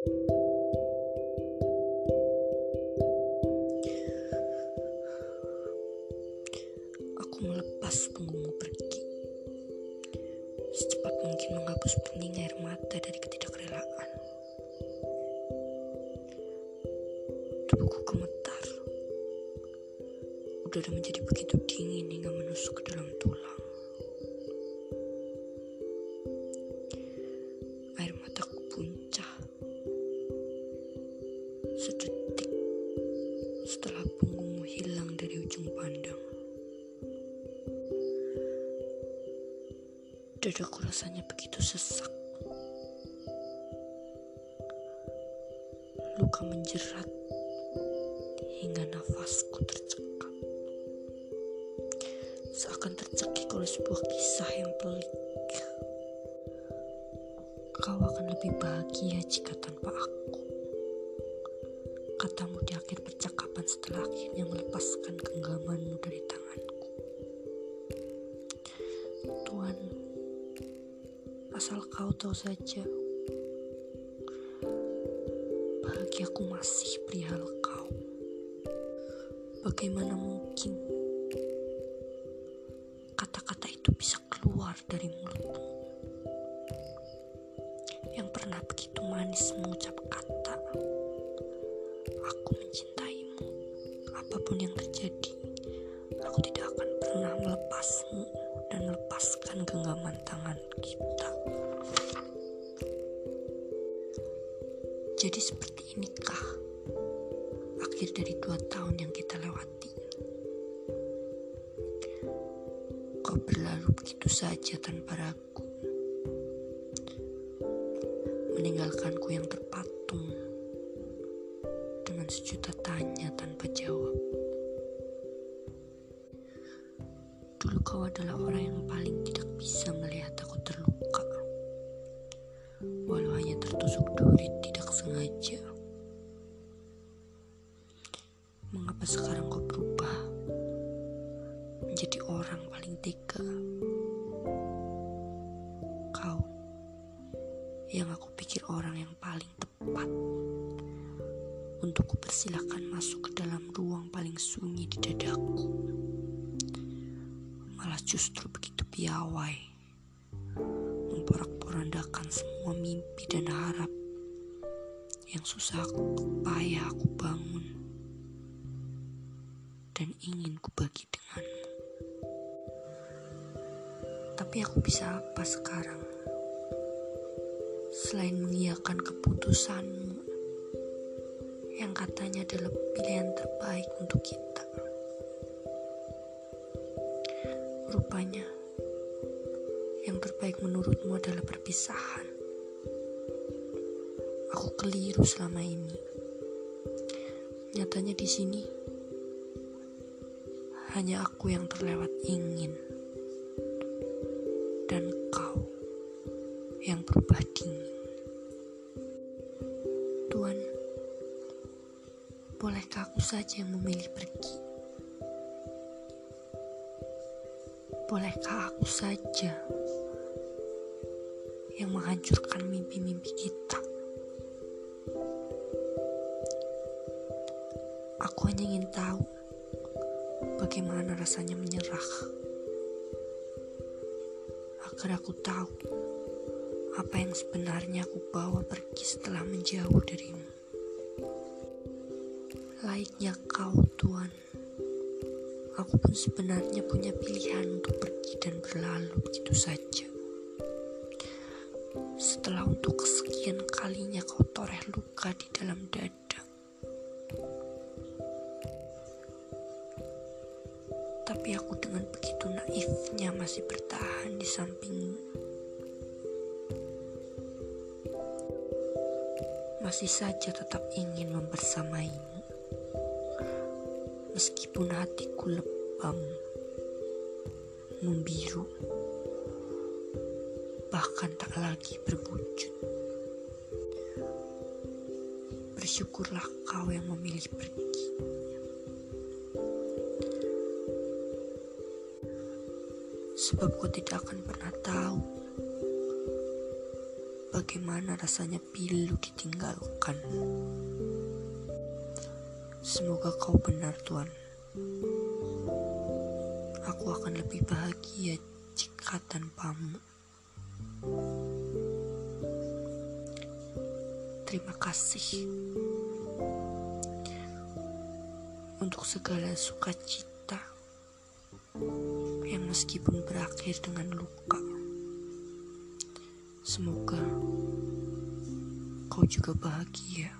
Aku melepas punggungmu pergi. Secepat mungkin menghapus bening air mata dari ketidakrelaan. Tubuhku gemetar. Udara menjadi begitu dingin hingga menusuk ke dalam tulang Sedetik setelah punggungmu hilang dari ujung pandang Dadaku rasanya begitu sesak. Luka menjerat hingga nafasku tercekat. Seakan tercekik oleh sebuah kisah yang pelik. Kau akan lebih bahagia jika tanpa aku. Katamu di akhir percakapan setelah akhirnya melepaskan genggamanmu dari tanganku. Tuhan, asal kau tahu saja, bahagiaku masih perihal kau. Bagaimana mungkin kata-kata itu bisa keluar dari mulutmu yang pernah begitu manis mengucap apa pun yang terjadi aku tidak akan pernah melepasmu dan melepaskan genggaman tangan kita. Jadi seperti inikah akhir dari dua tahun yang kita lewati? Kau berlalu begitu saja tanpa ragu. Meninggalkanku yang terpatung dengan sejuta tanya tanpa jawab. Dulu kau adalah orang yang paling tidak bisa melihat aku terluka. Walau hanya tertusuk duri tidak sengaja. Mengapa sekarang kau berubah menjadi orang paling tega? Kau yang aku pikir orang yang paling tepat untuk kupersilahkan masuk ke dalam ruang paling sunyi di dadaku. Justru begitu piawai, memporak-porandakan semua mimpi dan harap yang susah aku payah aku bangun dan ingin kubagi denganmu. Tapi aku bisa apa sekarang? Selain mengiyakan keputusanmu yang katanya adalah pilihan terbaik untuk kita. Rupanya, yang terbaik menurutmu adalah perpisahan. Aku keliru selama ini. Nyatanya di sini hanya aku yang terlewat ingin dan kau yang berubah dingin. Tuhan, bolehkah aku saja yang memilih pergi? Bolehkah aku saja yang menghancurkan mimpi-mimpi kita? Aku hanya ingin tahu bagaimana rasanya menyerah. Agar aku tahu apa yang sebenarnya aku bawa pergi setelah menjauh darimu. Laiknya kau, Tuhan. Aku pun sebenarnya punya pilihan untuk pergi dan berlalu begitu saja. Setelah untuk kesekian kalinya kau toreh luka di dalam dada. Tapi aku dengan begitu naifnya masih bertahan di sampingmu. Masih saja tetap ingin membersamaimu. Meskipun hatiku membiru, bahkan tak lagi berwujud. Bersyukurlah kau yang memilih pergi. Sebab kau tidak akan pernah tahu bagaimana rasanya pilu ditinggalkan. Semoga kau benar, Tuan. Aku akan lebih bahagia jika tanpamu. Terima kasih untuk segala sukacita yang meskipun berakhir dengan luka. Semoga kau juga bahagia.